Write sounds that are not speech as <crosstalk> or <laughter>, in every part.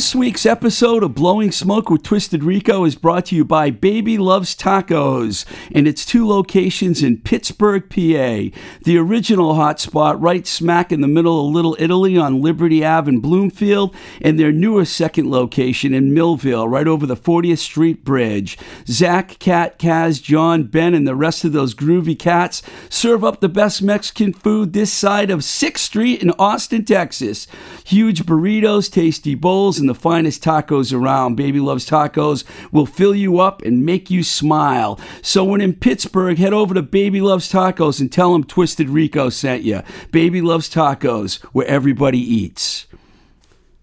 This week's episode of Blowing Smoke with Twisted Rico is brought to you by Baby Loves Tacos and its two locations in Pittsburgh, PA. The original hotspot right smack in the middle of Little Italy on Liberty Ave in Bloomfield, and their newest second location in Millvale, right over the 40th Street Bridge. Zach, Cat, Kaz, John, Ben, and the rest of those groovy cats serve up the best Mexican food this side of 6th Street in Austin, Texas. Huge burritos, tasty bowls, and the finest tacos around. Baby Loves Tacos will fill you up and make you smile. So when in Pittsburgh, head over to Baby Loves Tacos and tell them Twisted Rico sent you. Baby Loves Tacos, where everybody eats.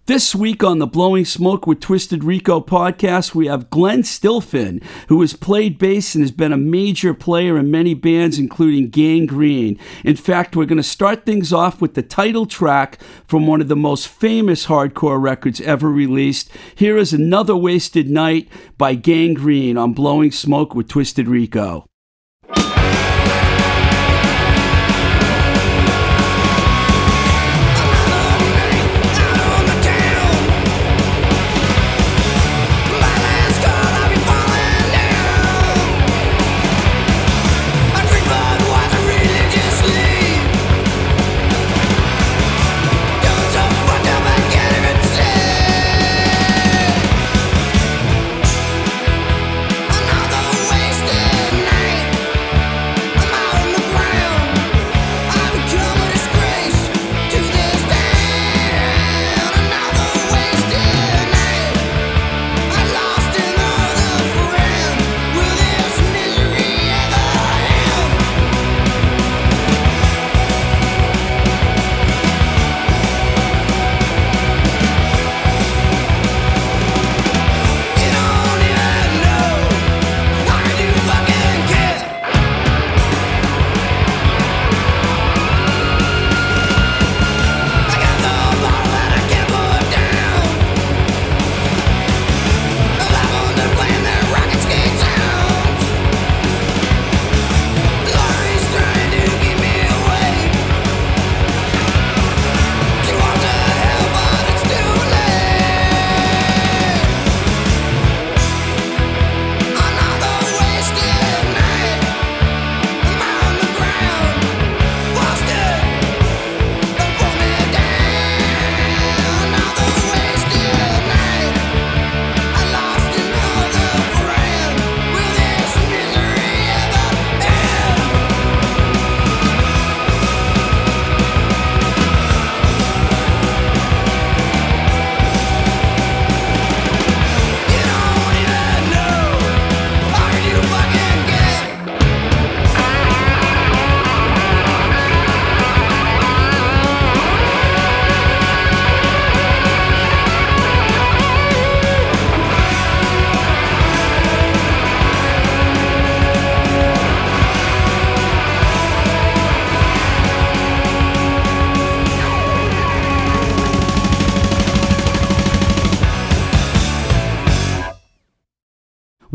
This week on the Blowing Smoke with Twisted Rico podcast, we have Glenn Stilphen, who has played bass and has been a major player in many bands, including Gang Green. In fact, we're going to start things off with the title track from one of the most famous hardcore records ever released. Here is Another Wasted Night by Gang Green on Blowing Smoke with Twisted Rico.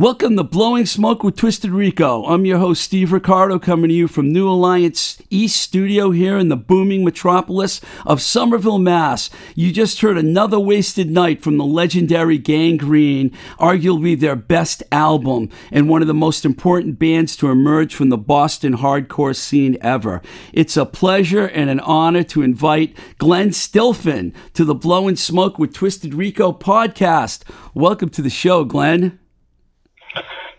Welcome to Blowing Smoke with Twisted Rico. I'm your host, Steve Ricardo, coming to you from New Alliance East Studio here in the booming metropolis of Somerville, Mass. You just heard another wasted night from the legendary Gang Green, arguably their best album and one of the most important bands to emerge from the Boston hardcore scene ever. It's a pleasure and an honor to invite Glenn Stilphen to the Blowing Smoke with Twisted Rico podcast. Welcome to the show, Glenn.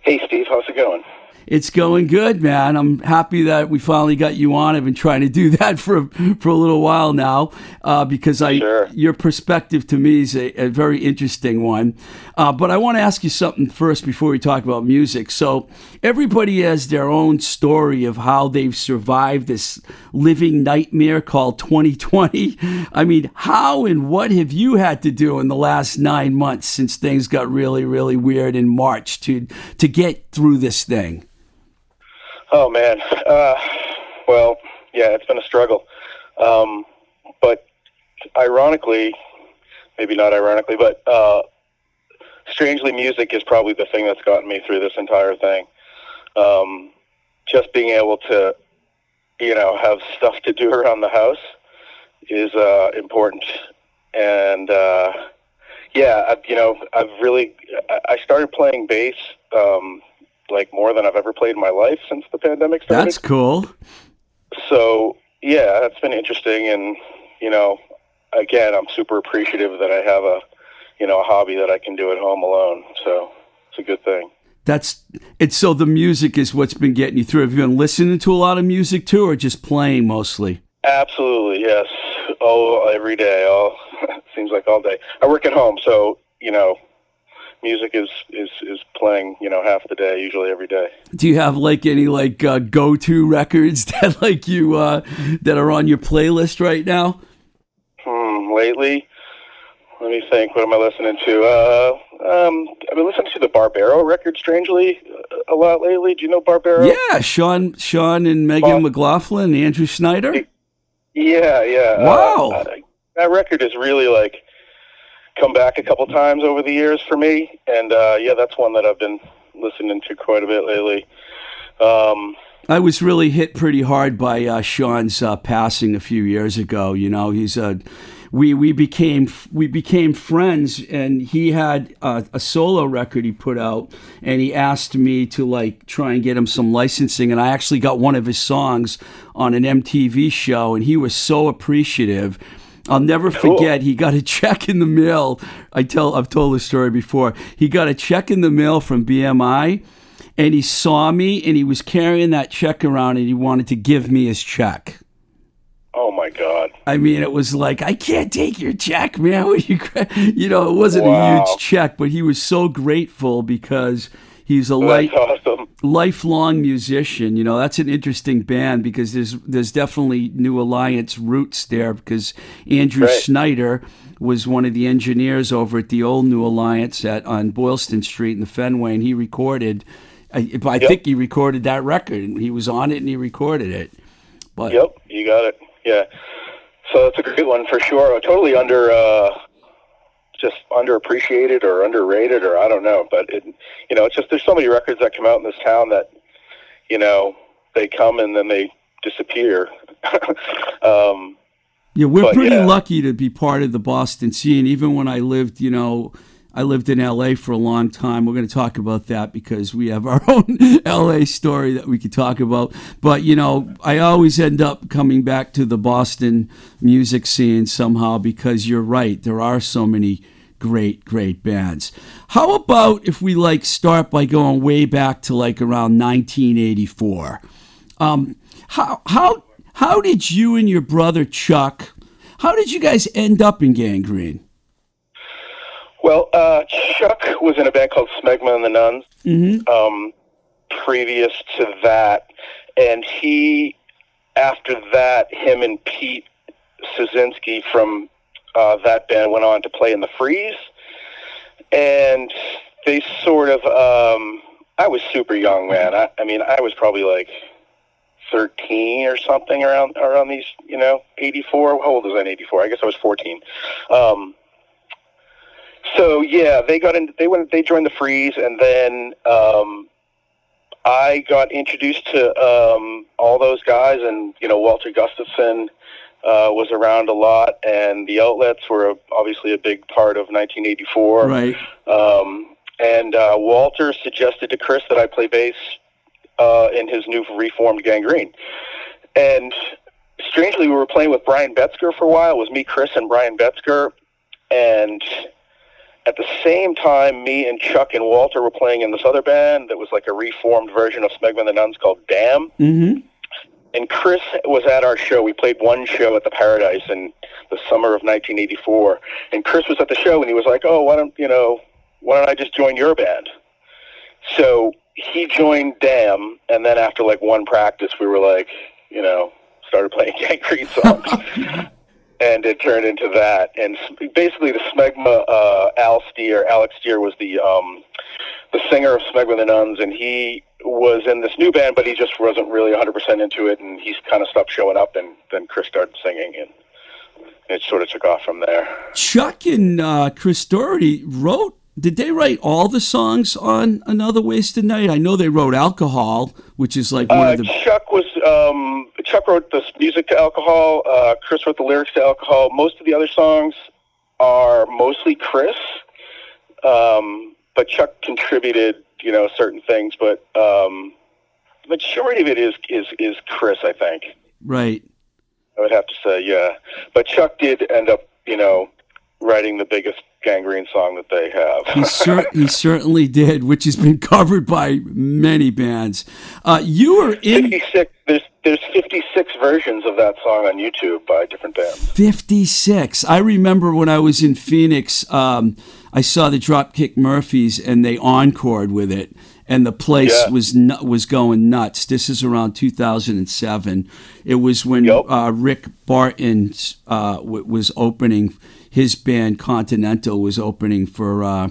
Hey, Steve, how's it going? It's going good, man. I'm happy that we finally got you on. I've been trying to do <laughs> that for for a little while now uh, because I sure. your perspective to me is a, a very interesting one. Uh, but I want to ask you something first before we talk about music. So everybody has their own story of how they've survived this living nightmare called 2020. I mean, how and what have you had to do in the last nine months since things got really, really weird in March to to get through this thing? Oh man, uh, well, yeah, it's been a struggle. Um, but ironically, maybe not ironically, but uh, strangely, music is probably the thing that's gotten me through this entire thing. Um, just being able to, you know, have stuff to do around the house is uh, important, and uh, yeah, I, you know, I've really I- started playing bass um, like more than I've ever played in my life since the pandemic started. That's cool. so yeah, that's been interesting, and you know, again, I'm super appreciative that I have a you know a hobby that I can do at home alone. So it's a good thing. That's it's so the music is what's been getting you through. Have you been listening to a lot of music too, or just playing mostly? Absolutely, yes. Oh, every day. All <laughs> seems like all day. I work at home, so you know, music is is is playing. You know, half the day, usually every day. Do you have like any like uh, go to records <laughs> that like you uh, that are on your playlist right now? Hmm. Lately, let me think. What am I listening to? Uh, um, I've been listening to the Barbaro record. Strangely, a lot lately. Do you know Barbaro? Yeah, Sean, Sean, and Megan McLaughlin, Andrew schneider Yeah, yeah. Wow. Uh, that record is really like come back a couple times over the years for me, and uh, yeah, that's one that I've been listening to quite a bit lately. Um, I was really hit pretty hard by uh, Sean's uh, passing a few years ago. You know, he's a we we became we became friends, and he had uh, a solo record he put out, and he asked me to like try and get him some licensing, and I actually got one of his songs on an MTV show, and he was so appreciative. I'll never Cool. forget. He got a check in the mail. I tell I've told this story before. He got a check in the mail from BMI, and he saw me, and he was carrying that check around, and he wanted to give me his check. oh my God. I mean, it was like I can't take your check, man. <laughs> You, you know, it wasn't a huge check, but he was so grateful because he's a light awesome. lifelong musician. You know, that's an interesting band because there's there's definitely New Alliance roots there because Andrew Right. Schneider was one of the engineers over at the old New Alliance at on Boylston Street in the Fenway, and he recorded. I, I Yep. think he recorded that record, and he was on it, and he recorded it. But Yep, you got it. Yeah. So that's a great one for sure. Totally under, uh, just underappreciated or underrated, or I don't know. But it, you know, it's just there's so many records that come out in this town that, you know, they come and then they disappear. <laughs> um, Yeah, we're pretty yeah. lucky to be part of the Boston scene. Even when I lived, you know, I lived in LA for a long time. We're going to talk about that because we have our <laughs> own LA story that we could talk about. But, you know, I always end up coming back to the Boston music scene somehow because you're right. There are so many great, great bands. How about if we like start by going way back to like around 1984? Um, how how how did you and your brother Chuck? How did you guys end up in Gang Green? well, uh, Chuck was in a band called Smegma and the Nuns. Mm-hmm. um, previous to that, and he, after that, him and Pete Szynski from uh, that band went on to play in the Freeze, and they sort of. Um, I was super young, man. I, I mean, I was probably like thirteen or something around around these, you know, eighty four. How old was I in eighty four? I guess I was fourteen. Um, so yeah, they got in. They went. They joined the Freeze, and then um, I got introduced to um, all those guys, and you know Walter Gustafson uh, was around a lot, and the Outlets were obviously a big part of 1984. Right. Um, and uh, Walter suggested to Chris that I play bass uh, in his new reformed Gang Green. And strangely, we were playing with Brian Betzger for a while. It was me, Chris, and Brian Betzger. And at the same time, me and Chuck and Walter were playing in this other band that was like a reformed version of Smegma and the Nuns called Damn. Mm-hmm. And Chris was at our show. We played one show at the Paradise in the summer of 1984. And Chris was at the show, and he was like, "Oh, why don't you know? Why don't I just join your band?" So he joined Damn, and then after like one practice, we were like, you know, started playing <laughs> Gang Green songs. <laughs> And it turned into that, and basically the Smegma, uh, Al Steer, Alex Steer was the um, the singer of Smegma and the Nuns, and he was in this new band, but he just wasn't really 100% into it, and he's kind of stopped showing up, and then Chris started singing, and it sort of took off from there. Chuck and uh, Chris Doherty wrote. Did they write all the songs on Another Wasted Night? I know they wrote Alcohol, which is like one Uh, of the. Chuck was um, Chuck wrote the music to Alcohol. Uh, Chris wrote the lyrics to Alcohol. Most of the other songs are mostly Chris. Um, but Chuck contributed, you know, certain things, but um, the majority of it is is is Chris, I think. Right. I would have to say, yeah. But Chuck did end up, you know, writing the biggest Gang Green song that they have. he, <laughs> cer- he certainly did, which has been <laughs> covered by many bands. Uh, you were in 56. There's there's 56 versions of that song on YouTube by different bands. 56. I remember when I was in Phoenix, um, I saw the Dropkick Murphys and they encored with it. And the place Yeah. was nu- was going nuts. This is around 2007. It was when Yep. uh, Rick Barton uh, w- was opening. His band Continental was opening for uh,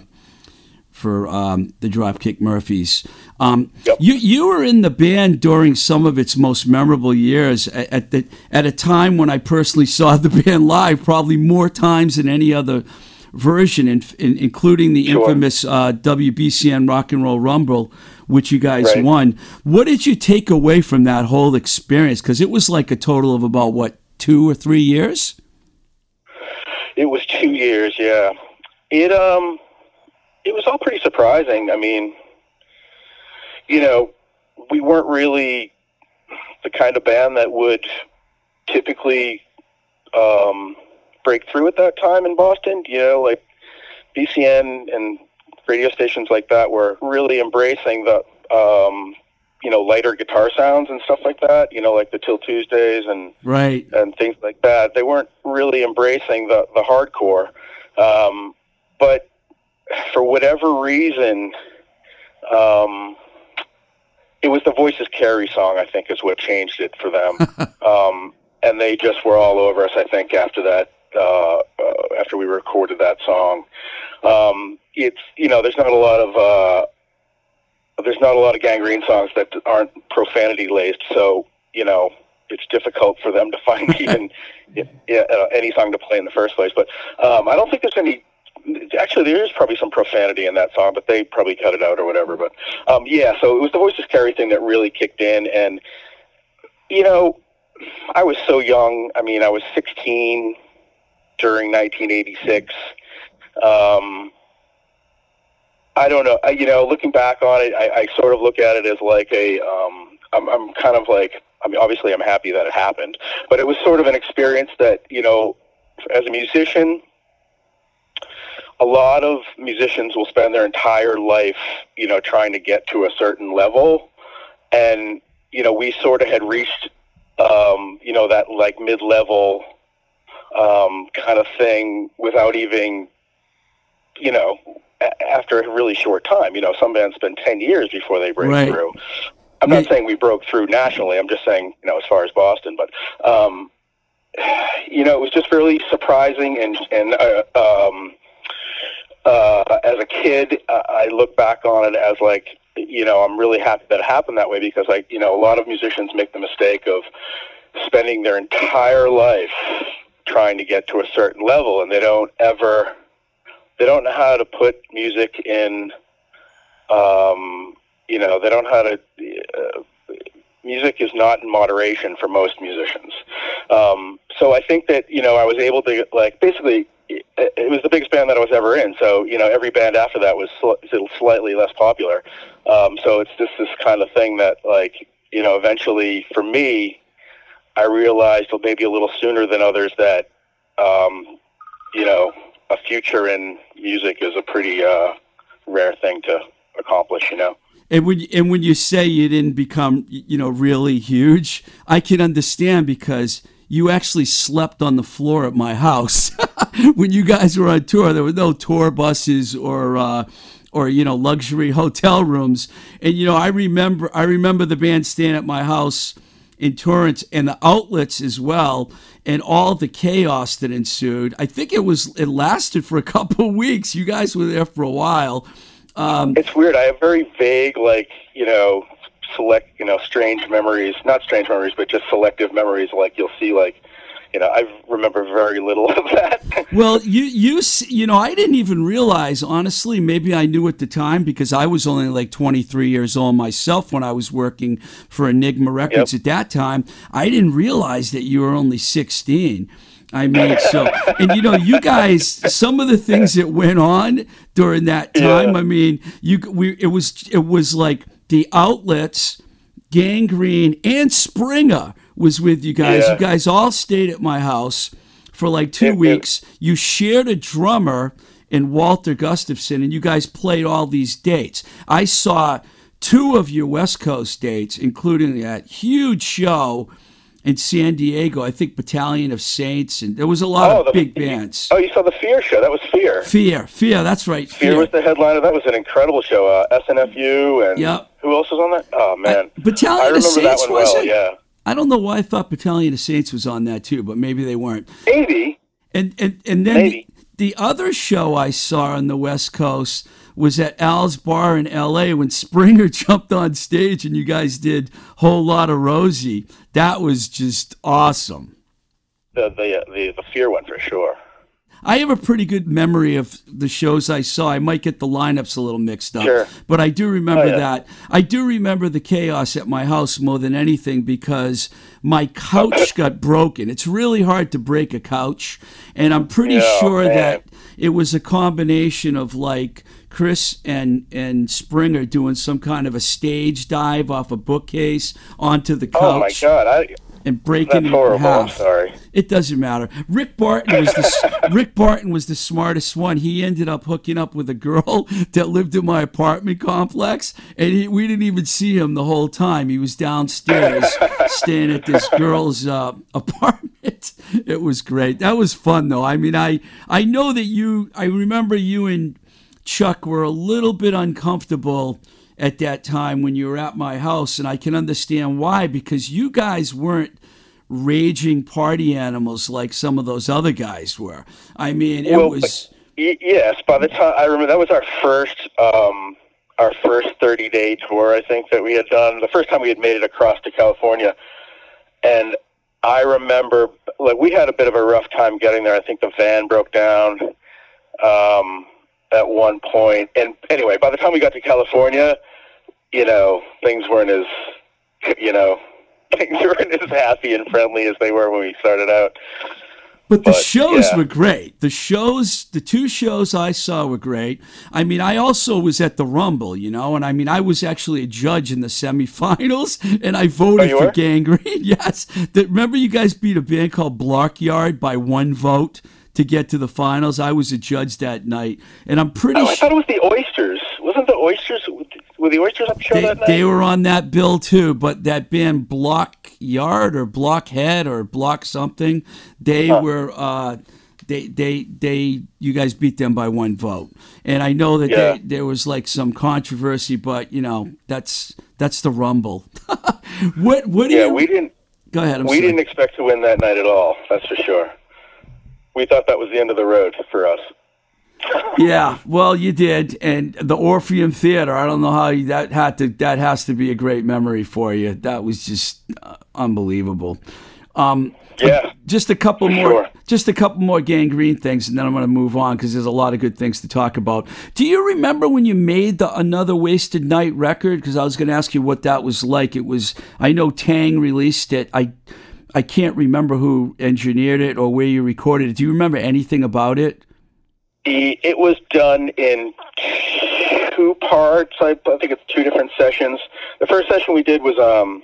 for um, the Dropkick Murphys. Um, Yep. You you were in the band during some of its most memorable years at, at the at a time when I personally saw the band live, probably more times than any other version, in, in, including the Sure. infamous uh, WBCN Rock and Roll Rumble, which you guys Right. won. What did you take away from that whole experience? Because it was like a total of about what two or three years. It was two years, yeah. It um, it was all pretty surprising. I mean, you know, we weren't really the kind of band that would typically um, break through at that time in Boston. You know, like BCN and radio stations like that were really embracing the um, you know lighter guitar sounds and stuff like that. You know, like the Till Tuesdays and Right. and things like that. They weren't really embracing the the hardcore, um, but for whatever reason, um, it was the Voices Carry song. I think is what changed it for them, <laughs> um, and they just were all over us. I think after that, uh, uh, after we recorded that song, um, it's you know there's not a lot of. Uh, there's not a lot of Gang Green songs that aren't profanity laced, so you know it's difficult for them to find <laughs> even yeah, uh, any song to play in the first place. But um, I don't think there's any. Actually, there is probably some profanity in that song, but they probably cut it out or whatever. But um, yeah, so it was the voices carry thing that really kicked in, and you know, I was so young. I mean, I was 16 during 1986. Um, I don't know. I, you know, looking back on it, I, I sort of look at it as like a. Um, I'm, I'm kind of like. I mean, obviously, I'm happy that it happened, but it was sort of an experience that you know, as a musician, a lot of musicians will spend their entire life, you know, trying to get to a certain level, and you know, we sort of had reached, um, you know, that like mid-level um, kind of thing without even, you know, a- after a really short time. You know, some bands spend 10 years before they break Right. through. I'm not Right. saying we broke through nationally. I'm just saying, you know, as far as Boston, but, um, <sighs> you know, it was just really surprising and, and, uh, um, uh, as a kid, uh, I look back on it as like, you know, I'm really happy that it happened that way because, like, you know, a lot of musicians make the mistake of spending their entire life trying to get to a certain level, and they don't ever, they don't know how to put music in, um, you know, they don't know how to. Uh, music is not in moderation for most musicians. Um, so I think that you know I was able to like basically it, was the biggest band that I was ever in. So you know every band after that was sl- slightly less popular. Um, so it's just this kind of thing that like you know eventually for me I realized well, maybe a little sooner than others that um, you know a future in music is a pretty uh, rare thing to accomplish. You know. And when and when you say you didn't become you know really huge, I can understand because you actually slept on the floor at my house <laughs> when you guys were on tour. There were no tour buses or uh, or you know luxury hotel rooms. And you know I remember I remember the band staying at my house in Torrance and the outlets as well, and all the chaos that ensued. I think it was it lasted for a <laughs> couple of weeks. You guys were there for a while. Um, It's weird. I have very vague, like you know, select, you know, strange memories. Not strange memories, but just selective memories. Like you'll see, like you know, I remember very little of that. <laughs> Well, you you you know, I didn't even realize honestly. Maybe I knew at the time because I was only like 23 years old myself when I was working for Enigma Records Yep. at that time. I didn't realize that you were only 16. I mean, so <laughs> and you know, you guys, some of the things that went on during that time. Yeah. I mean, you we it was it was like the outlets, Gang Green, and Springer was with you guys. Yeah. You guys all stayed at my house for like two It- it- weeks. You shared a drummer in Walter Gustafson, and you guys played all these dates. I saw two of your West Coast dates, including that huge show in San Diego. I think Battalion of Saints, and there was a lot Oh, of the- big bands. Oh, you saw the Fear show? That was Fear. Fear, Fear, that's right. Fear was the headliner. That was an incredible show. Uh, SNFU and Yep. who else was on that? Oh man, Battalion I of Saints one was well. it? Yeah, I don't know why I thought Battalion of Saints was on that too, but maybe they weren't. maybe. And and and then the, the other show I saw on the West Coast was at Al's Bar in L.A. when Springer <laughs> jumped on stage and you guys did whole lot of Rosie. That was just awesome. The the uh, the, the Fear one for sure. I have a pretty good memory of the shows I saw. I might get the lineups a little mixed up, Sure. but I do remember Oh, yeah. that. I do remember the chaos at my house more than anything because my couch <coughs> got broken. It's really hard to break a couch, and I'm pretty Yeah, sure man. that it was a combination of like Chris and and Springer doing some kind of a stage dive off a bookcase onto the couch Oh my god, I, and breaking that's it in half. sorry. It doesn't matter. Rick Barton was the <laughs> Rick Barton was the smartest one. He ended up hooking up with a girl <laughs> that lived in my apartment complex, and he, we didn't even see him the whole time. He was downstairs <laughs> staying at this girl's uh, apartment. It was great. That was fun, though. I mean, I I know that you. I remember you and Chuck were a little bit uncomfortable at that time when you were at my house, and I can understand why because you guys weren't raging party animals like some of those other guys were. I mean, it Well, was yes, by the time I remember that was our first um, our first 30 day tour. I think that we had done the first time we had made it across to California, and I remember like we had a bit of a rough time getting there. I think the van broke down um, at one point, and anyway, by the time we got to California, you know things weren't as you know <laughs> things weren't as happy and friendly as they were when we started out. But the But, shows yeah. were great. The shows, the two shows I saw were great. I mean, I also was at the Rumble, you know, and I mean, I was actually a judge in the semifinals, <laughs> and I voted Oh, for? Gang Green. <laughs> Yes, that, remember you guys beat a band called Blockyard by one vote to get to the finals. I was a judge that night, and I'm pretty Oh, I sure. thought it was the oysters. Wasn't the oysters? Were the oysters the show They, that night? they were on that bill too, but that band Block Yard or Blockhead or Block something, they were uh, they they they you guys beat them by one vote, and I know that Yeah. they, there was like some controversy, but you know that's that's the Rumble. <laughs> what what do yeah, you we didn't. go ahead? I'm We sorry. didn't expect to win that night at all. That's for sure. We thought that was the end of the road for us. <laughs> Yeah, well, you did, and the Orpheum Theater. I don't know how you, that had to. That has to be a great memory for you. That was just uh, unbelievable. Um, Yeah. just a couple more, sure. just a couple more Gang Green things, and then I'm going to move on because there's a lot of good things to talk about. Do you remember when you made the Another Wasted Night record? Because I was going to ask you what that was like. It was. I know Taang released it. I. I can't remember who engineered it or where you recorded it. Do you remember anything about it? The, it was done in two parts. I, I think it's two different sessions. The first session we did was um,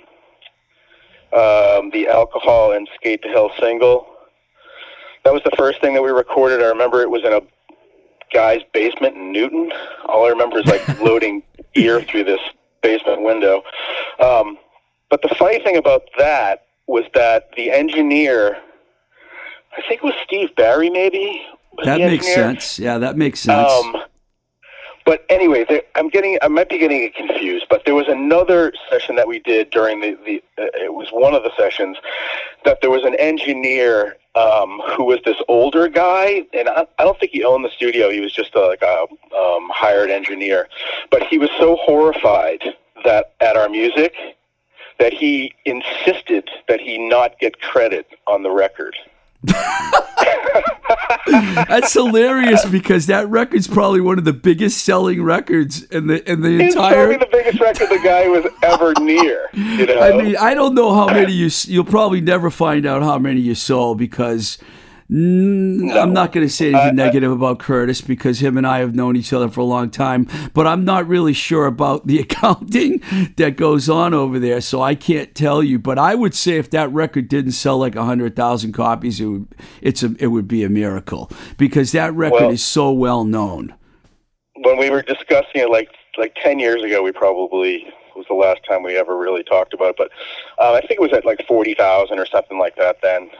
um, the alcohol and skate to hell single. That was the first thing that we recorded. I remember it was in a guy's basement in Newton. All I remember is like <laughs> loading ear through this basement window. Um, but the funny thing about that was that the engineer, I think it was Steve Barry, maybe. That makes engineer. sense. Yeah, that makes sense. Um, but anyway, there, I'm getting, I might be getting it confused. But there was another session that we did during the, the uh, it was one of the sessions that there was an engineer um, who was this older guy, and I, I don't think he owned the studio. He was just a, like a um, hired engineer, but he was so horrified that at our music that he insisted that he not get credit on the record. <laughs> That's hilarious because that record's probably one of the biggest selling records in the in the It's probably entire. the biggest record the guy was ever <laughs> near. You know, I mean, I don't know how many you. You'll probably never find out how many you sold because Mm, I'm not going to say anything negative about Curtis because him and I have known each other for a long time, but I'm not really sure about the <laughs> accounting that goes on over there, so I can't tell you. But I would say if that record didn't sell like 100,000 copies, it would, it's a, it would be a miracle because that record Well- is so well known. when we were discussing it like like 10 years ago we probably was the last time we ever really talked about it but um, i think it was at like 40000 or something like that then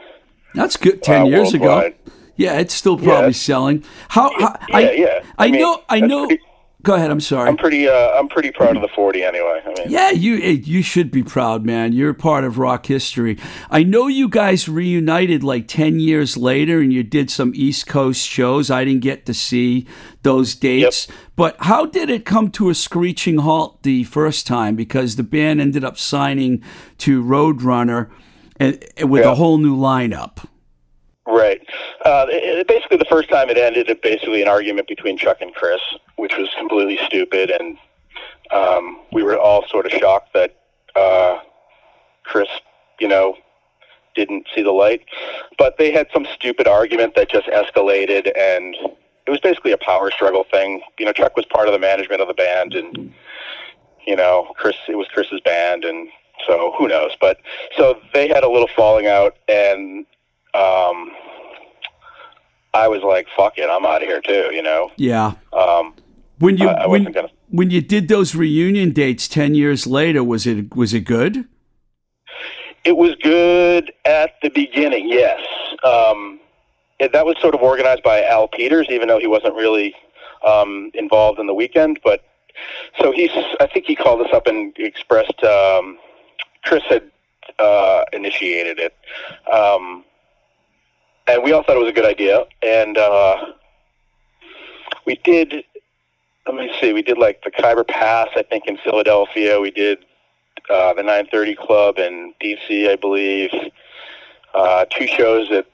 That's good. 10 uh, years ago. Yeah, it's still probably Yeah. selling. How, how yeah I, yeah I, mean, know I know pretty- Go ahead, I'm sorry. i'm pretty uh, i'm pretty proud of the 40 anyway i mean Yeah, you eh, you should be proud, man. You're part of rock history. I know you guys reunited like 10 years later and you did some East Coast shows. I didn't get to see those dates. But how did it come to a screeching halt the first time because the band ended up signing to Roadrunner and, and with Yeah. a whole new lineup. Right. Uh, it, basically, the first time it ended, it basically an argument between Chuck and Chris, which was completely stupid, and um, we were all sort of shocked that uh, Chris, you know, didn't see the light. But they had some stupid argument that just escalated, and it was basically a power struggle thing. You know, Chuck was part of the management of the band, and you know, Chris, it was Chris's band, and so who knows? But so they had a little falling out, and um, I was like, "Fuck it, I'm out of here too," you know. Yeah. Um, When you I- I when, gonna- when you did those reunion dates 10 years later, was it was it good? it was good at the beginning, yes. Um, it, that was sort of organized by Al Peters, even though he wasn't really um, involved in the weekend. But so he's, I think he called us up and expressed. Um, Chris had uh, initiated it, um, and we all thought it was a good idea. And uh, we did. Let me see. We did like the Khyber Pass, I think, in Philadelphia. We did uh, the 930 Club in DC, I believe. Uh, two shows at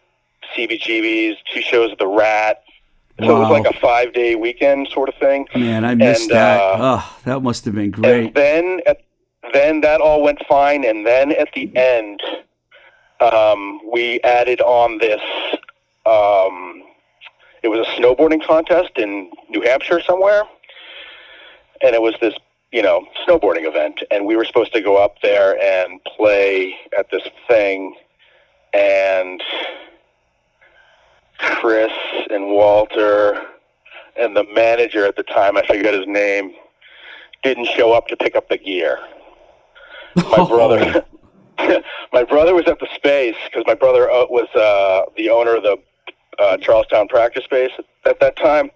CBGB's, two shows at the Rat. So it was like a five day weekend sort of thing. Man, I missed And, that. uh, oh, that must have been And great. then at, then that all went fine, and then at the end, um, we added on this. Um, it was a snowboarding contest in New Hampshire somewhere, and it was this you know snowboarding event, and we were supposed to go up there and play at this thing, and Chris and Walter and the manager at the time, I forget his name, didn't show up to pick up the gear. My <laughs> brother, <laughs> my brother was at the space because my brother uh, was uh, the owner of the uh, Charlestown practice space at, at that time.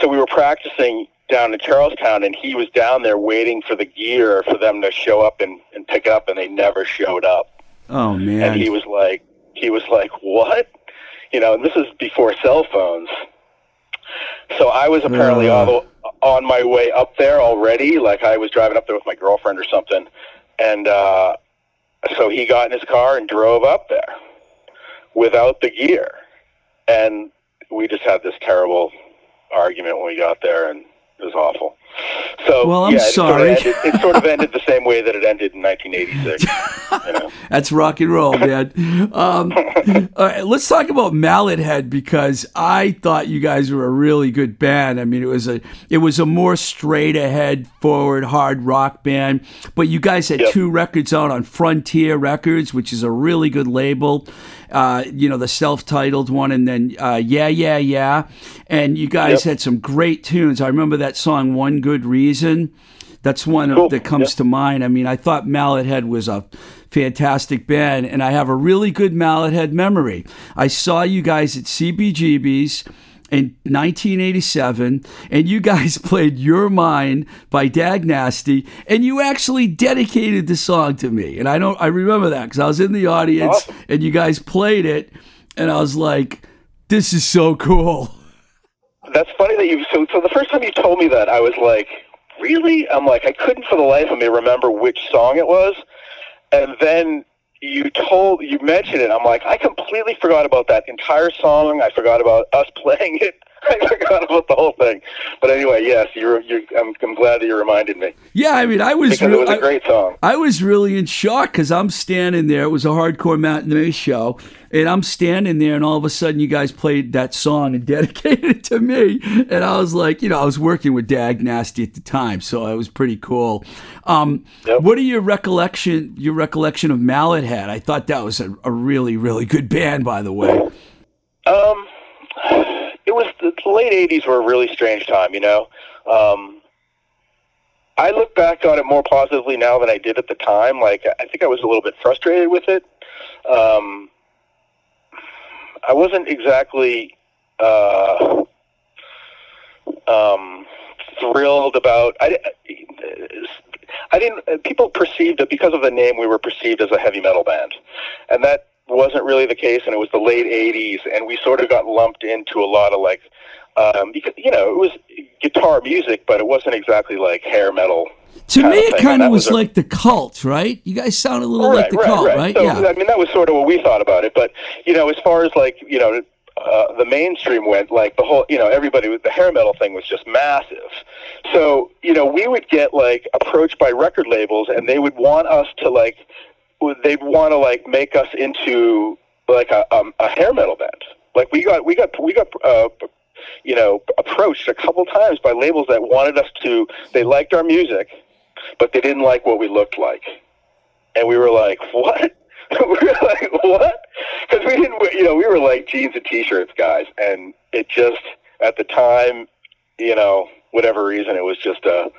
So we were practicing down in Charlestown, and he was down there waiting for the gear for them to show up and, and pick up, and they never showed up. Oh man! And he was like, he was like, what? You know, and this is before cell phones. So I was apparently all the, on my way up there already. Like I was driving up there with my girlfriend or something, and uh, so he got in his car and drove up there without the gear, and we just had this terrible argument when we got there, and it was awful. So Well, I'm yeah, it sort of sorry. ended- it sort of ended the same way that it ended in 1986. you know. <laughs> That's rock and roll, man. Um, <laughs> all right, let's talk about Mallethead because I thought you guys were a really good band. I mean, it was a it was a more straight ahead, forward, hard rock band. But you guys had Yep. two records out on Frontier Records, which is a really good label. Uh, you know, the self-titled one, and then uh, Yeah, Yeah, Yeah. And you guys Yep. had some great tunes. I remember that song "One Good Reason." That's one Cool. that comes Yep. to mind. I mean, I thought Mallethead was a fantastic band, and I have a really good Mallethead memory. I saw you guys at CBGB's in 1987, and you guys <laughs> played Your Mind by Dag Nasty, and you actually dedicated the song to me. And I don't, I remember that because I was in the audience, Awesome. and you guys played it, and I was like, this is so cool. <laughs> That's funny that you. So, so the first time you told me that, I was like, "Really?" I'm like, I couldn't for the life of me remember which song it was, and then you told, you mentioned it. I'm like, I completely forgot about that entire song. I forgot about us <laughs> playing it. I forgot about the whole thing. But anyway, yes, you're. you're I'm, I'm glad that you reminded me Yeah, I mean, I was because it was a I- great song. I was really in shock because I'm standing there. It was a hardcore matinee show, and I'm standing there, and all of a sudden, you guys played that song and <laughs> dedicated it to me. And I was like, you know, I was working with Dag Nasty at the time, so it was pretty cool. Um, Yep. What are your recollection? Your recollection of Mallethead? I thought that was a, a really, really good band, by the way. Um, it was the late '80s were a really strange time. You know, um, I look back on it more positively now than I did at the time. Like, I think I was a little bit frustrated with it. Um, I wasn't exactly uh, um, thrilled about. I, I didn't. People perceived that because of the name, we were perceived as a heavy metal band, and that wasn't really the case. And it was the late '80s, and we sort of got lumped into a lot of like, um, because you know, it was guitar music, but it wasn't exactly like hair metal. To me, it kind of was was a- like the cult, right? You guys sound a little like the cult, right? So, yeah. I mean, that was sort of what we thought about it. But you know, as far as like you know, uh, the mainstream went, like the whole, you know, everybody with the hair metal thing was just massive. So you know, we would get like approached by record labels, and they would want us to like, they'd want to like make us into like a, um, a hair metal band. Like we got, we got, we got. Uh, you know, approached a couple times by labels that wanted us to. They liked our music, but they didn't like what we looked like and we were like, "What?" <laughs> we were like, "What?" Because we didn't, you know, we were like jeans and t-shirts guys, and it just at the time, you know, whatever reason, it was just a,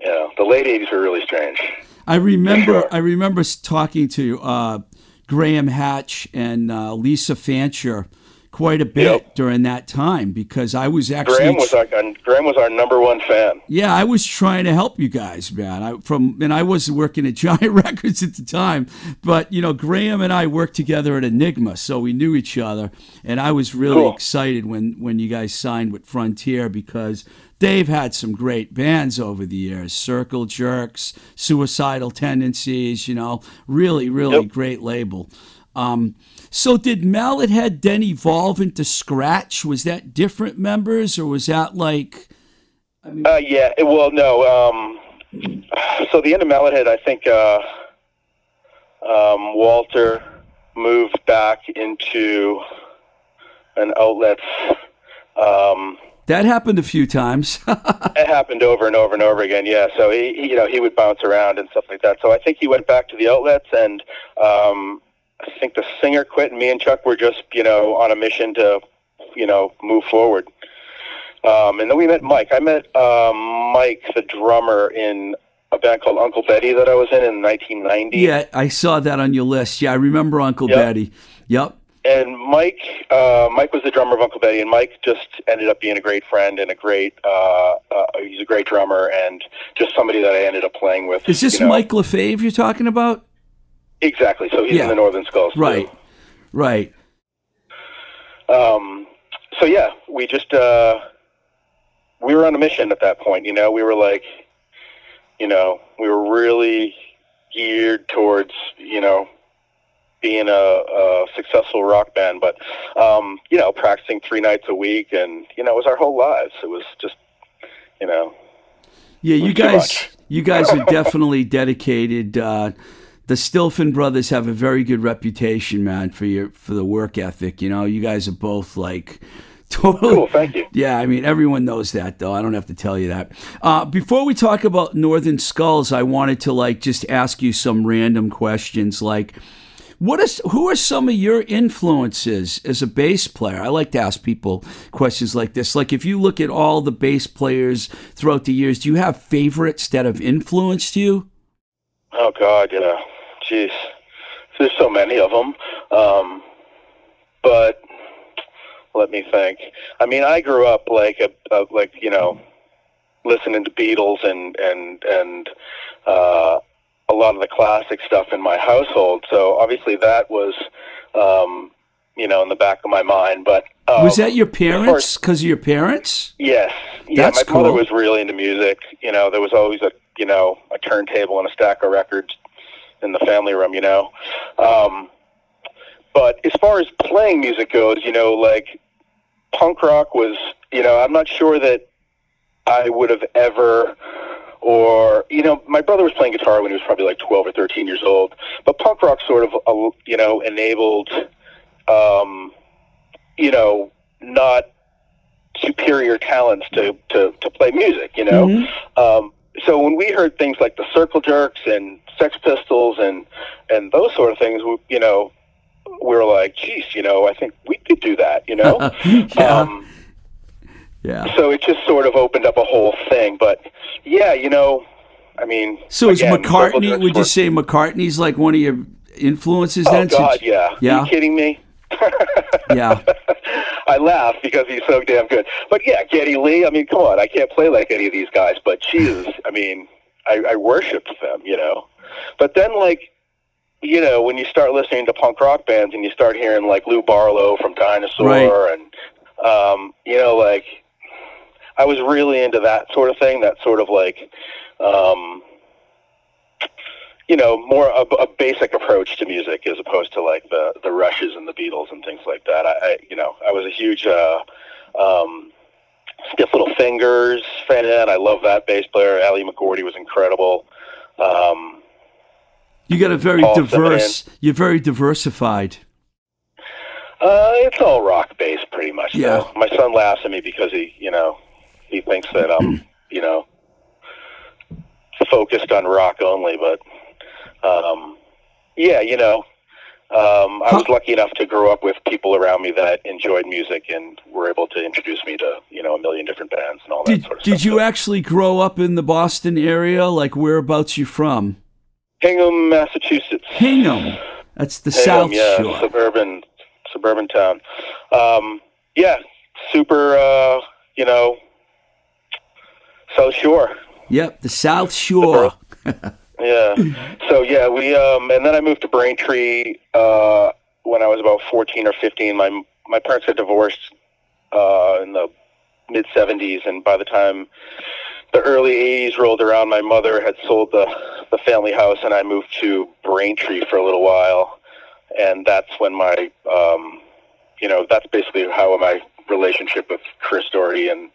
you know, the late '80s were really strange. I remember I remember talking to uh, Graham Hatch and uh, Lisa Fancher quite a bit Yep. during that time because I was actually Graham was our Graham was our number one fan. yeah I was trying to help you guys man I from and I was working at <laughs> Giant Records at the time but you know Graham and I worked together at Enigma so we knew each other and I was really Cool. excited when when you guys signed with Frontier because they've had some great bands over the years Circle Jerks Suicidal Tendencies you know really really Yep. great label um, so did Mallethead then evolve into Scratch? Was that different members, or was that like? Uh, yeah. Well, no. Um, so the end of Mallethead, I think uh, um, Walter moved back into an outlet. Um, That happened a few times. <laughs> it happened over and over and over again. Yeah. So he, he, you know, he would bounce around and stuff like that. So I think he went back to the outlets, and um, I think the singer quit, and me and Chuck were just, you know, on a mission to, you know, move forward. Um, and then we met Mike. I met um, Mike, the drummer, in a band called Uncle Betty that I was in in 1990. yeah, I saw that on your list. Yeah, I remember Uncle Yep. Betty. Yep. and Mike, uh, Mike was the drummer of Uncle Betty, and Mike just ended up being a great friend and a great. Uh, uh, he's a great drummer and just somebody that I ended up playing with. Is this you know. Mike LaFave you're talking about? Exactly. So he's Yeah. in the Northern Skulls. too. Right. Right. Um, so yeah, we just uh, we were on a mission at that point. You know, we were like, you know, we were really geared towards you know being a, a successful rock band, but um, you know, practicing three nights a week, and you know, it was our whole lives. It was just, you know, Yeah, you guys, you guys are definitely dedicated. Uh, the Stilphen brothers have a very good reputation, man, for your for the work ethic. You know, you guys are both like <laughs> totally. cool. Thank you. Yeah, I mean, everyone knows that, though. I don't have to tell you that. Uh, before we talk about Northern Skulls, I wanted to like just ask you some random questions, like. What is who are some of your influences as a bass player? I like to ask people questions like this. Like if you look at all the bass players throughout the years, do you have favorites that have influenced you? Oh God, yeah. Jeez, there's so many of them. Um, but let me think. I mean, I grew up like a, a like you know, listening to Beatles and and and uh, a lot of the classic stuff in my household. So obviously that was, um, you know, in the back of my mind. But um, Was that your parents? Because of your parents? Yes. Yeah, That's my mother was really into music. You know, there was always a you know a turntable and a stack of records in the family room. You know, um, but as far as playing music goes, you know, like punk rock was You know, I'm not sure that I would have ever, or you know, my brother was playing guitar when he was probably like 12 or 13 years old. But punk rock sort of, uh, you know, enabled, um, you know, not superior talents to, to, to play music, you know? Mhm. Um, so when we heard things like the Circle Jerks and Sex Pistols and, and those sort of things, we- you know, we were like, geez, you know, I think we could do that, you know? <laughs> yeah. um, yeah. so it just sort of opened up a whole thing. But yeah, you know, I mean, So is again, Circle McCartney? Would you say McCartney's like one of your influences? Oh then? God, yeah. Yeah? Are you kidding me? <laughs> Yeah. <laughs> I laugh because he's so damn good. But yeah, Geddy Lee. I mean, come on, I can't play like any of these guys, but Jesus, I mean, I, I worshipped them, you know. But then, like, you know, when you start listening to punk rock bands and you start hearing like Lou Barlow from Dinosaur, Right. and um, you know, like, I was really into that sort of thing. That sort of like. Um, you know, more a, a basic approach to music as opposed to like the the Rushes and the Beatles and things like that. I, I you know, I was a huge uh, um, Stiff Little Fingers fan. I love that bass player. Ali McMordie was incredible. Um, You got a very Paul diverse. You're very diversified. uh, it's all rock based, pretty much. Yeah. though. My son laughs at me because he, you know, he thinks that I'm, <clears throat> you know, focused on rock only. But um, yeah, you know, um, I was lucky enough to grow up with people around me that enjoyed music and were able to introduce me to, you know, a million different bands and all that Did, sort of did stuff. Did you actually grow up in the Boston area? Like whereabouts you from? Hingham, Massachusetts. Hingham. That's the Hingham, South yeah, Shore. suburban, suburban town. Um, yeah, super. Uh, you know, South Shore. Yep, the South Shore. <laughs> Yeah. so yeah, we um, and then I moved to Braintree uh, when I was about fourteen or fifteen. My my parents had divorced uh, in the mid '70s, and by the time the early '80s rolled around, my mother had sold the the family house, and I moved to Braintree for a little while, and that's when my um, you know that's basically how my relationship with Chris Doherty and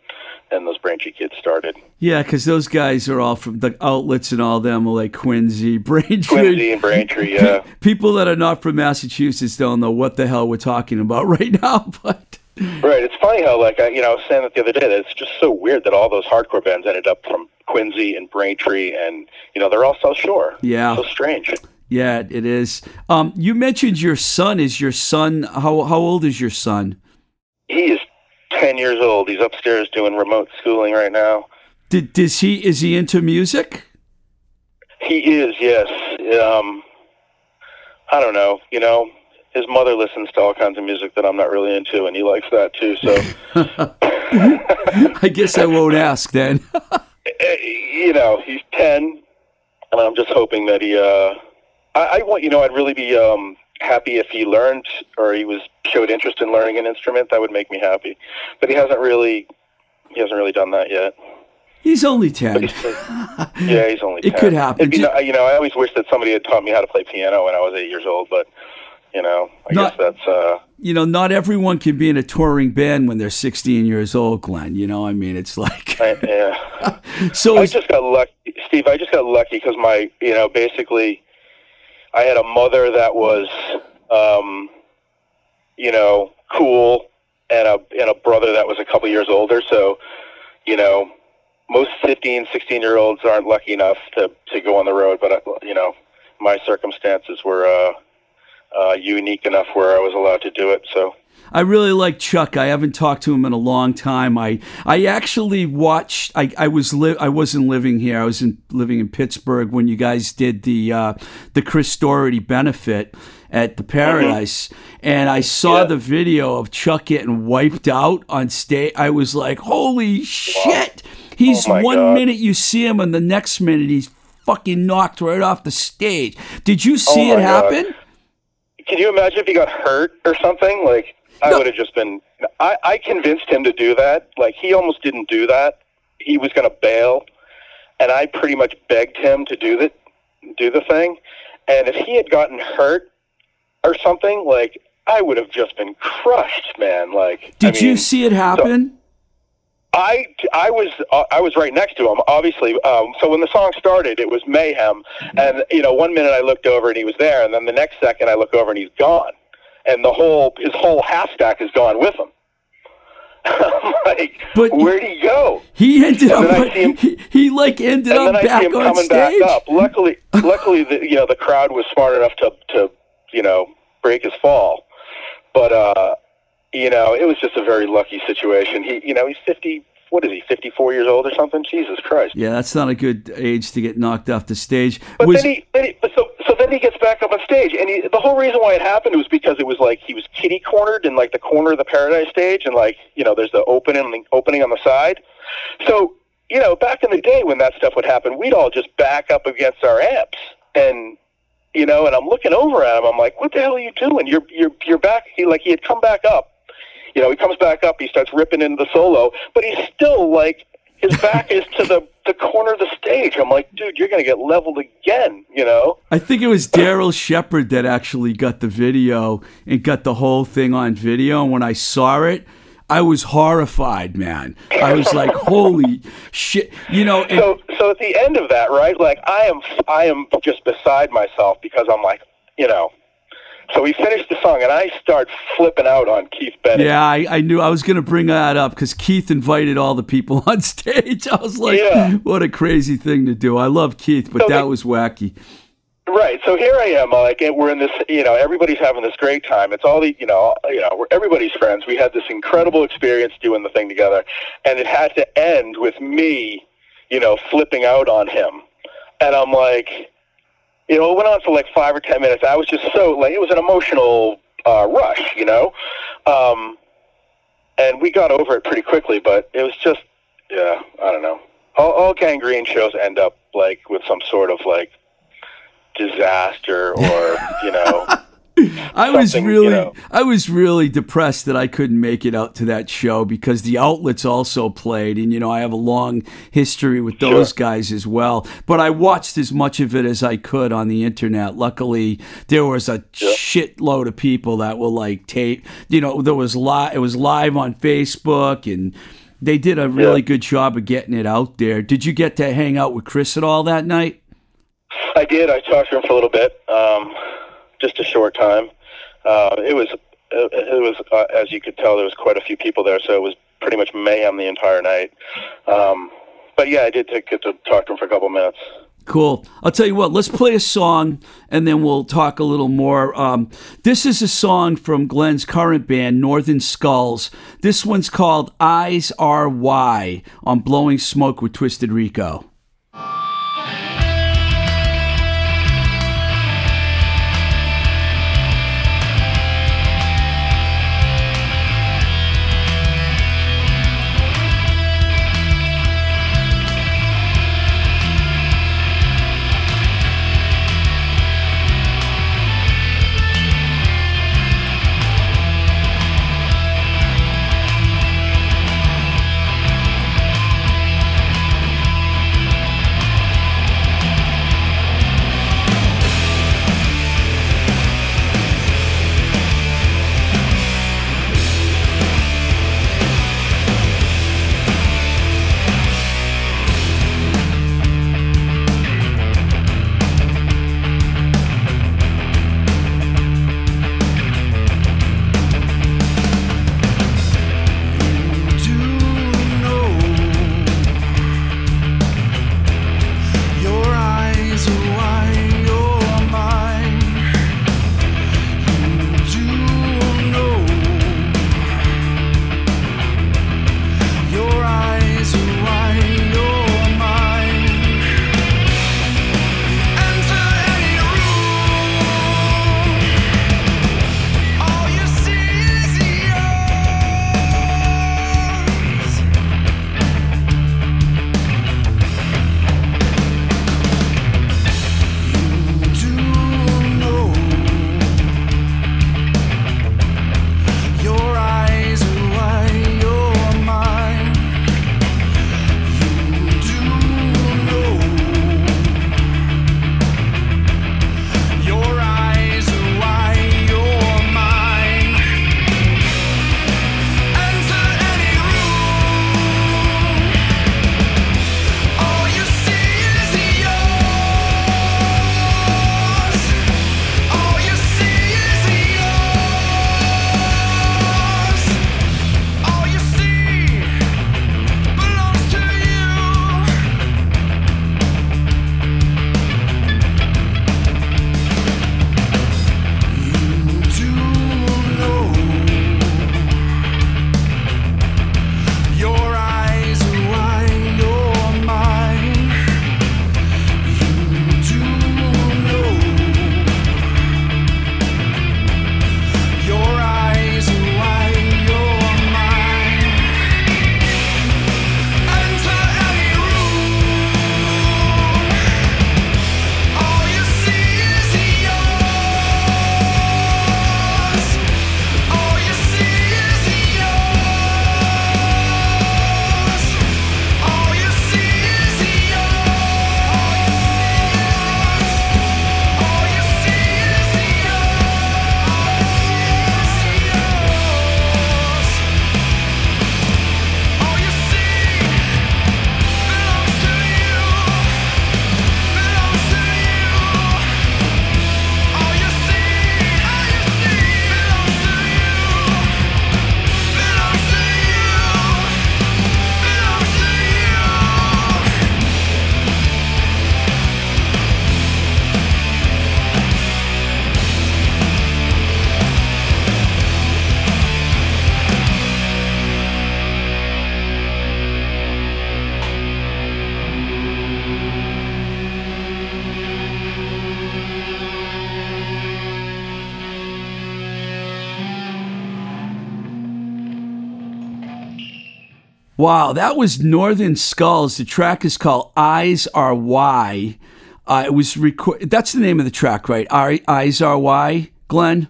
and those Braintree kids started. Yeah, because those guys are all from the outlets and all them are like Quincy, <laughs> Braintree. Quincy and Braintree, yeah. People that are not from Massachusetts don't know what the hell we're talking about <laughs> right now, but Right. It's funny how, like, I, you know, I was saying that the other day that it's just so weird that all those hardcore bands ended up from Quincy and Braintree, and you know, they're all South Shore. Yeah. So strange. yeah, it is. Um, you mentioned your son. Is your son how how old is your son? He is ten years old. He's upstairs doing remote schooling right now. Did does he is he into music? He is, yes. Um, I don't know. You know, his mother listens to all kinds of music that I'm not really into, and he likes that too. So, <laughs> I guess I won't ask then. <laughs> eh, you know, he's ten, and I'm just hoping that he. Uh, I, I want, you know, I'd really be um, happy if he learned or he was showed interest in learning an instrument. That would make me happy, but he hasn't really. He hasn't really done that yet. He's only ten. <laughs> Yeah, he's only. 10. It could happen. Be you know, I always wish that somebody had taught me how to play piano when I was eight years old, but you know, I Not- guess that's. uh you know, not everyone can be in a touring band when they're 16 years old, Glenn. You know, I mean, it's like I, yeah. <laughs> so. I just got lucky, Steve. I just got lucky because my, you know, basically, I had a mother that was, um, you know, cool, and a and a brother that was a couple years older. So, you know, most 15, 16 year olds aren't lucky enough to to go on the road. But uh, you know, my circumstances were uh, uh, unique enough where I was allowed to do it. So. I really like Chuck. I haven't talked to him in a long time. I I actually watched. I, I was li- I wasn't living here. I was in, living in Pittsburgh when you guys did the uh, the Chris Doherty benefit at the Paradise, and I saw Yeah. the video of Chuck getting wiped out on stage. I was like, "Holy shit!" He's Oh one God. minute you see him, and the next minute he's fucking knocked right off the stage. Did you see Oh it my God. happen? Can you imagine if he got hurt or something? Like I No. would have just been. I, I convinced him to do that. Like he almost didn't do that. He was going to bail, and I pretty much begged him to do the do the thing. And if he had gotten hurt or something, like I would have just been crushed, man. Like Did I you see it happen? I, I was uh, I was right next to him, obviously. Um, so when the song started, it was mayhem, and you know, one minute I looked over and he was there, and then the next second I look over and he's gone, and the whole his whole half stack is gone with him. <laughs> Like, But- where'd he go? He ended And up. then I see him- he, he like ended and up then I back see him on coming stage. back up. Luckily, <laughs> luckily, the you know the crowd was smart enough to to you know break his fall, but uh, you know it was just a very lucky situation. He you know he's fifty. What is he? Fifty four years old or something? Jesus Christ! Yeah, that's not a good age to get knocked off the stage. But Was then he, then he but so then he gets back up on stage, and he, the whole reason why it happened was because it was like he was kitty cornered in like the corner of the Paradise stage, and like you know there's the opening opening on the side. So you know back in the day when that stuff would happen, we'd all just back up against our amps, and you know, and I'm looking over at him, I'm like, what the hell are you doing? You're you're you're back. He like he had come back up. You know, he comes back up, he starts ripping into the solo, but he's still like his back is to the the corner of the stage. I'm like, dude, you're gonna get leveled again. You know. I think it was Daryl Shepard that actually got the video and got the whole thing on video. And when I saw it, I was horrified, man. I was like, <laughs> "Holy shit!" You know, and, so so at the end of that right like i am i am just beside myself because i'm like you know so we finished the song and i start flipping out on keith bennett yeah, I, I knew I was going to bring that up because Keith invited all the people <laughs> on stage. I was like, Yeah. "What a crazy thing to do!" I love Keith, but So that they- was wacky. right so here i am uh, like we're in this you know everybody's having this great time it's all the you know uh, you know we're everybody's friends we had this incredible experience doing the thing together and it had to end with me you know flipping out on him and i'm like you know, it went on for like five or ten minutes. I was just so like it was an emotional uh, rush, you know, um, and we got over it pretty quickly. But it was just, yeah, I don't know. All, all Gang Green shows end up like with some sort of like disaster or you know. <laughs> I was really, you know. I was really depressed that I couldn't make it out to that show because the outlets also played, and you know I have a long history with those Sure. guys as well. But I watched as much of it as I could on the internet. Luckily, there was a shitload of people that were like tape. You know, there was live. It was live on Facebook, and they did a really Yeah. good job of getting it out there. Did you get to hang out with Chris at all that night? I did. I talked to him for a little bit, um, just a short time. Uh, it was, it, it was, uh, as you could tell, there was quite a few people there, so it was pretty much mayhem the entire night. Um, but yeah, I did get to talk to him for a couple minutes. Cool. I'll tell you what, let's play a song and then we'll talk a little more. Um, this is a song from Glenn's current band, Northern Skulls. This one's called Eyes Are Why on Blowing Smoke with Twisted Rico. Wow, that was Northern Skulls. The track is called Eyes Are Why. Uh, it was record. That's the name of the track, right? Eyes Are Why, Glenn.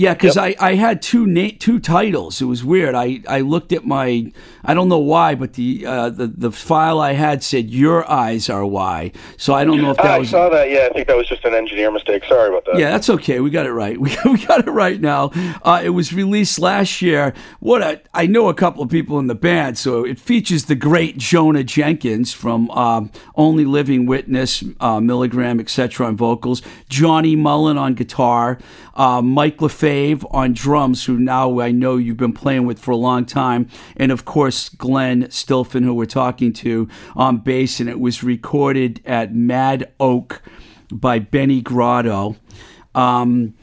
Yeah, because yep. I, I had two na- two titles. It was weird. I, I looked at my I don't know why, but the uh, the the file I had said your eyes are why. So I don't know if that I was. I saw that. Yeah, I think that was just an engineer mistake. Sorry about that. Yeah, that's okay. We got it right. <laughs> We, we got it right now. Uh, it was released last year. What a, I know a couple of people in the band, so it features the great Jonah Jenkins from um, Only Living Witness, uh, Milligram, etc. on vocals, Johnny Mullen on guitar, uh, Mike LaFave on drums, who now I know you've been playing with for a long time, and of course Glenn Stilphen, who we're talking to, on bass, and it was recorded at Mad Oak by Benny Grotto. Um,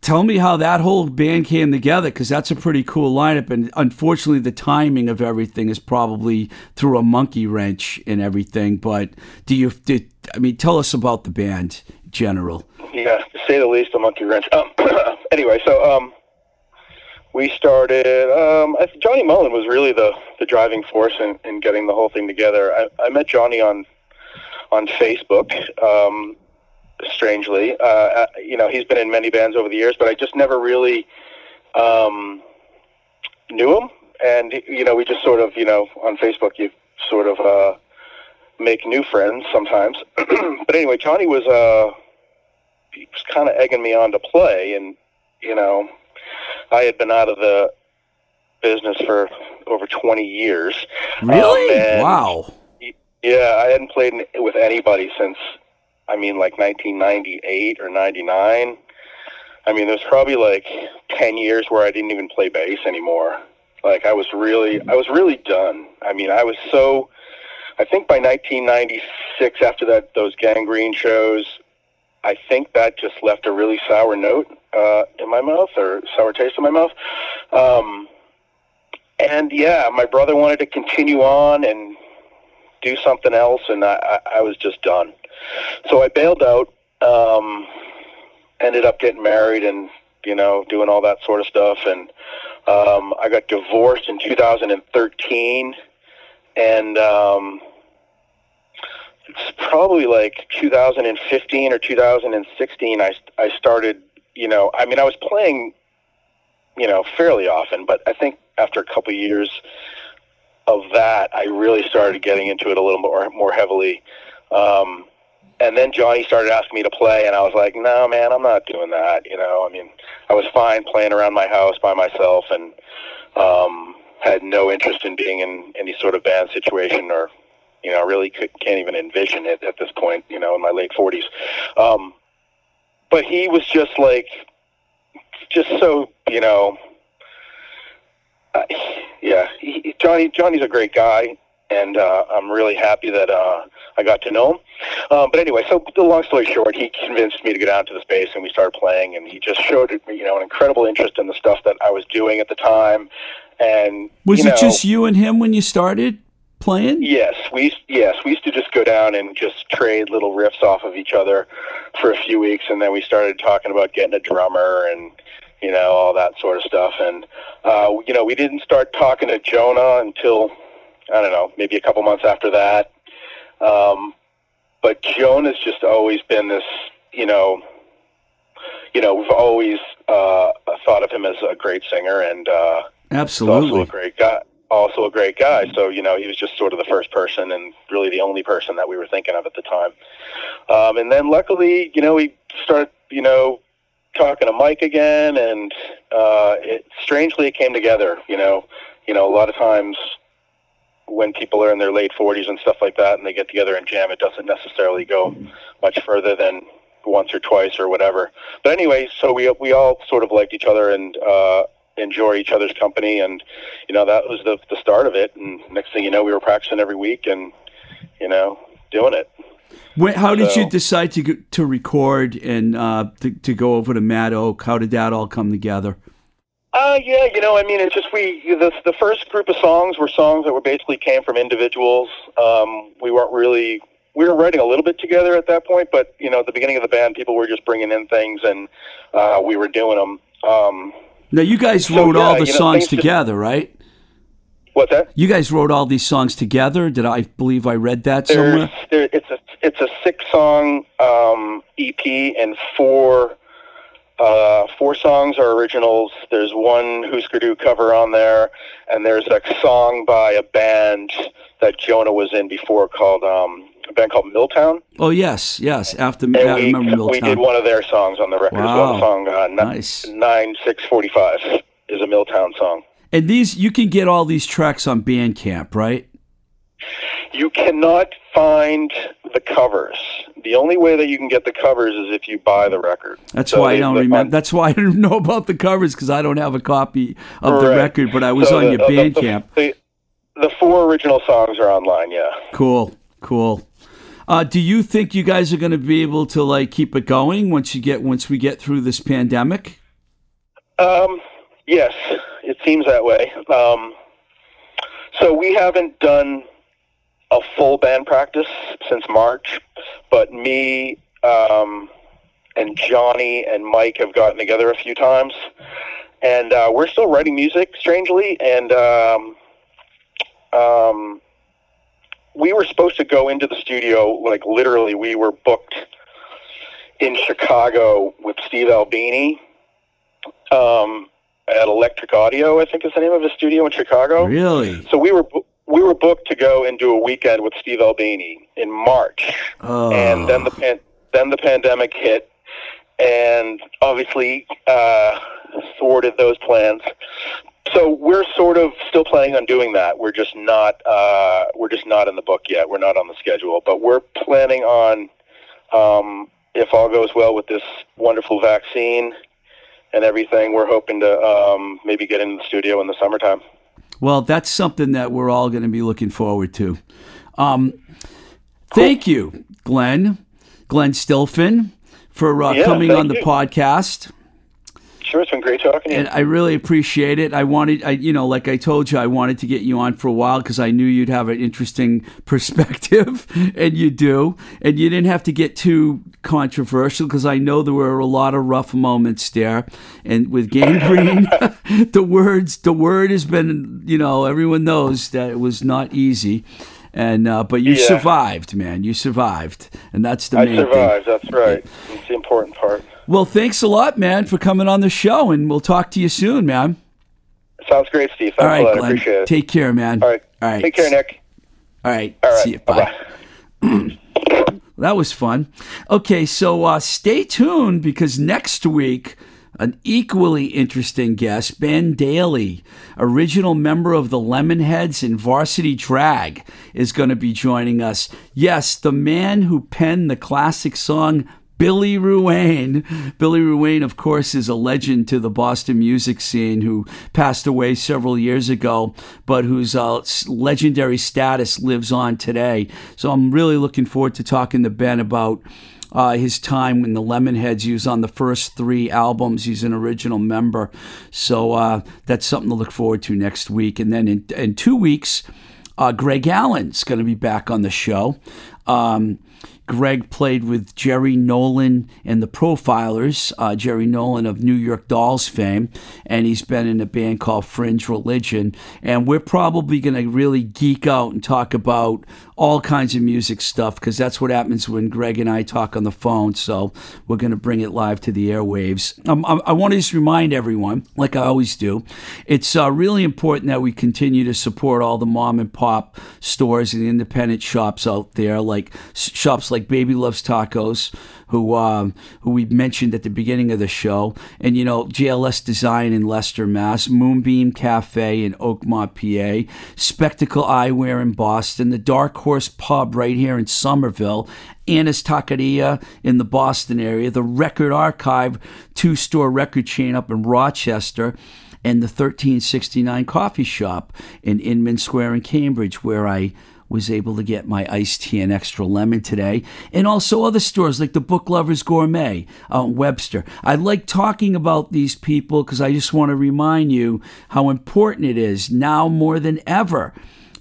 tell me how that whole band came together because that's a pretty cool lineup. And unfortunately the timing of everything is probably through a monkey wrench and everything. But do you i mean tell us about the band general. Yeah say the least a monkey wrench um, <coughs> anyway so um, we started. Um, Johnny Mullen was really the, the driving force in, in getting the whole thing together. I, I met Johnny on on Facebook. Um, strangely, uh, uh, you know, he's been in many bands over the years, but I just never really um, knew him. And you know, we just sort of, you know, on Facebook, you sort of uh, make new friends sometimes. <clears throat> but anyway, Johnny was uh, he was kind of egging me on to play, and you know, I had been out of the business for over 20 years. Really? Um, wow. Yeah, I hadn't played with anybody since, I mean, like 1998 or 99. I mean, there's probably like 10 years where I didn't even play bass anymore. Like I was really, I was really done. I mean, I was so. I think by 1996, after that, those Gang Green shows, I think that just left a really sour note uh, in my mouth or sour taste in my mouth. Um, and yeah, my brother wanted to continue on and do something else, and I, I was just done. So I bailed out. Um, ended up getting married and you know doing all that sort of stuff, and um, I got divorced in 2013, and um, probably like 2015 or 2016 I, I started you know i mean i was playing you know fairly often but i think after a couple of years of that i really started getting into it a little more more heavily. Um, and then johnny started asking me to play and i was like no man i'm not doing that you know? I mean i was fine playing around my house by myself and um, had no interest in being in any sort of band situation or you know, I really could, can't even envision it at this point, you know, in my late 40s. Um, but he was just like, just so, you know, uh, yeah, he, Johnny, Johnny's a great guy. And uh, I'm really happy that uh, I got to know him. Um, but anyway, so the long story short, he convinced me to go down to the space, and we started playing. And he just showed, you know, an incredible interest in the stuff that I was doing at the time. And was it know, just you and him when you started? Playing? Yes, we yes we used to just go down and just trade little riffs off of each other for a few weeks, and then we started talking about getting a drummer and you know all that sort of stuff. And uh, you know we didn't start talking to Jonah until I don't know maybe a couple months after that. Um, but Jonah's just always been this you know you know we've always uh, thought of him as a great singer and uh, absolutely a great guy also a great guy. So, you know, he was just sort of the first person and really the only person that we were thinking of at the time. Um, and then luckily, you know, we started, you know, talking to Mike again and uh, it strangely it came together, you know. You know, a lot of times when people are in their late 40s and stuff like that and they get together and jam, it doesn't necessarily go much further than once or twice or whatever. But anyway, so we we all sort of liked each other and uh, enjoy each other's company, and you know that was the the start of it. And next thing you know, we were practicing every week, and you know, doing it. When, how did you decide to to record and uh, to, to go over to Mad Oak? How did that all come together? Uh, yeah, you know, I mean, it's just we the the first group of songs were songs that were basically came from individuals. Um, we weren't really we were writing a little bit together at that point, but you know, at the beginning of the band, people were just bringing in things, and uh, we were doing them. Um, now you guys wrote so, yeah, all the songs together, right? What's that? You guys wrote all these songs together. Did I believe I read that There's, somewhere? there, it's a it's a six song um, EP and four uh, four songs are originals. There's one Husker Du cover on there, and there's a song by a band that Jonah was in before called um, a band called Miltown. Oh yes, yes. After And I we, remember we did one of their songs on the record as Wow. well. The song uh, ni- Nice. nine six forty five is a Miltown song. And these you can get all these tracks on Bandcamp, right? You cannot find the covers. The only way that you can get the covers is if you buy the record. That's So why I don't remember. That's why I don't <laughs> know about the covers because I don't have a copy of the record. But I was So on the- your the- the- Bandcamp. The, the four original songs are online. Yeah. Cool, cool. Uh, do you think you guys are going to be able to like keep it going once you get once we get through this pandemic? Um, yes, it seems that way. Um, so we haven't done a full band practice since March, but me um, and Johnny and Mike have gotten together a few times, and uh, we're still writing music, strangely, and um, um, we were supposed to go into the studio like literally. We were booked in Chicago with Steve Albini um, at Electric Audio, I think is the name of the studio in Chicago. Really? So we were we were booked to go and do a weekend with Steve Albini in March, Oh, and then the pan- then the pandemic hit, and obviously uh, thwarted those plans. So we're sort of still planning on doing that. We're just not uh, we're just not in the book yet. We're not on the schedule, but we're planning on um, if all goes well with this wonderful vaccine and everything. We're hoping to um, maybe get into the studio in the summertime. well, that's something that we're all going to be looking forward to. Um, thank you, Glenn, Glenn Stilphen, for uh, Yeah, coming on the you. podcast. Sure, it's been great talking to you. And I really appreciate it. I wanted, I, you know, like I told you, I wanted to get you on for a while because I knew you'd have an interesting <laughs> perspective, <laughs> and you do. And you didn't have to get too controversial because I know there were a lot of rough moments there. And with Gang Green, <laughs> the words, the word has been, you know, everyone knows that it was not easy. And uh, but you Yeah. survived, man. You survived, and that's the I main thing. survived. That's right. It's the important part. Well, thanks a lot, man, for coming on the show, and we'll talk to you soon, man. Sounds great, Steve. Thanks All right, Glenn. appreciate it. Take care, man. All right. All right. Take care, Nick. All right. All right. See you. Bye. Bye-bye. That was fun. Okay, so uh, stay tuned because next week, an equally interesting guest, Ben Deily, original member of the Lemonheads and Varsity Drag, is going to be joining us. Yes, the man who penned the classic song Billy Ruane. Billy Ruane, of course, is a legend to the Boston music scene who passed away several years ago, but whose uh, legendary status lives on today. So I'm really looking forward to talking to Ben about uh, his time when the Lemonheads. He was on the first three albums. He's an original member. So uh, that's something to look forward to next week. And then in, in two weeks, uh, Greg Allen's going to be back on the show. Um, Greg played with Jerry Nolan and the Profilers, uh, Jerry Nolan of New York Dolls fame, and he's been in a band called Fringe Religion. And we're probably going to really geek out and talk about all kinds of music stuff because that's what happens when Greg and I talk on the phone. So we're going to bring it live to the airwaves. Um, I, I want to just remind everyone, like I always do, it's uh, really important that we continue to support all the mom and pop stores and independent shops out there, like shops like Baby Loves Tacos, who um, who we mentioned at the beginning of the show, and you know JLS Design in Leicester, Mass, Moonbeam Cafe in Oakmont, PA, Spectacle Eyewear in Boston, the Dark Horse Pub right here in Somerville, Anna's Taqueria in the Boston area, the Record Archive two store record chain up in Rochester, and the 1369 Coffee Shop in Inman Square in Cambridge, where I was able to get my iced tea and extra lemon today, and also other stores like the Book Lovers Gourmet Webster. I like talking about these people because I just want to remind you how important it is now more than ever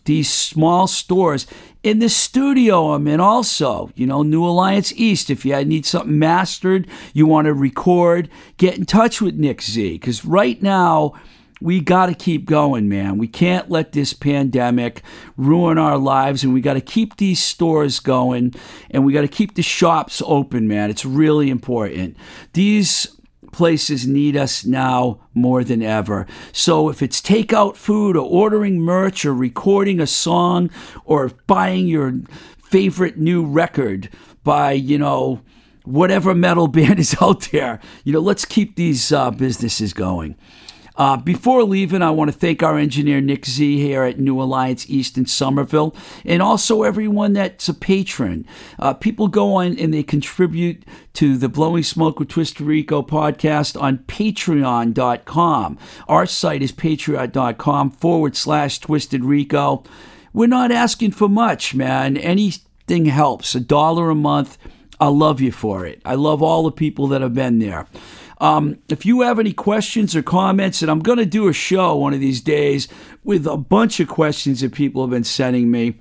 these small stores in the studio I'm in also, you know, New Alliance East. If you need something mastered, you want to record, get in touch with Nick Z. Because right now, we got to keep going, man. We can't let this pandemic ruin our lives, and we got to keep these stores going, and we got to keep the shops open, man. It's really important. These places need us now more than ever. So if it's takeout food or ordering merch or recording a song or buying your favorite new record by, you know, whatever metal <laughs> band is out there, you know, let's keep these uh, businesses going. Uh, before leaving, I want to thank our engineer Nick Z here at New Alliance East in Somerville, and also everyone that's a patron. Uh, people go on and they contribute to the Blowing Smoke with Twisted Rico podcast on patreon.com. Our site is patreon.com forward slash Twisted Rico. We're not asking for much, man. Anything helps. A dollar a month. I'll love you for it. I love all the people that have been there. Um, if you have any questions or comments, and I'm going to do a show one of these days with a bunch of questions that people have been sending me.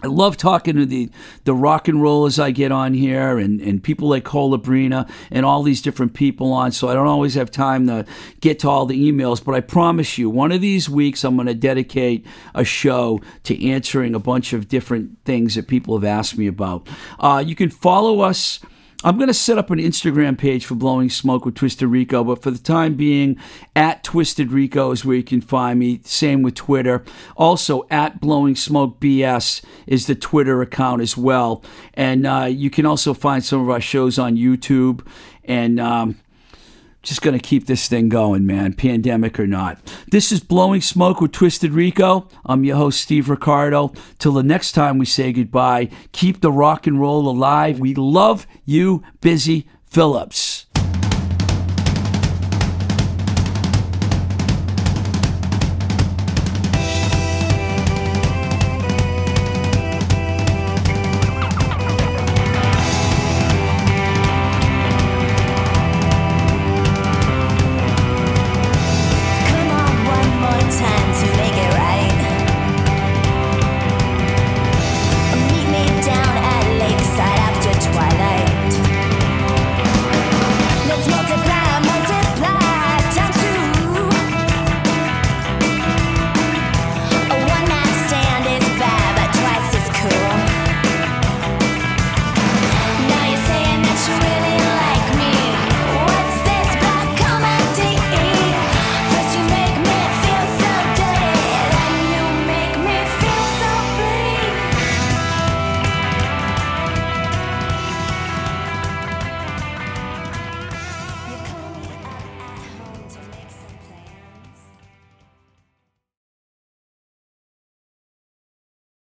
I love talking to the, the rock and rollers I get on here and, and people like Colabrina and all these different people on. So I don't always have time to get to all the emails, but I promise you, one of these weeks I'm going to dedicate a show to answering a bunch of different things that people have asked me about. Uh, you can follow us I'm going to set up an Instagram page for Blowing Smoke with Twisted Rico, but for the time being, at Twisted Rico is where you can find me. Same with Twitter. Also, at Blowing Smoke BS is the Twitter account as well. And uh, you can also find some of our shows on YouTube. And um, just going to keep this thing going, man, pandemic or not. This is Blowing Smoke with Twisted Rico. I'm your host, Steve Ricardo. Till the next time we say goodbye, keep the rock and roll alive. We love you, Busy Phillips.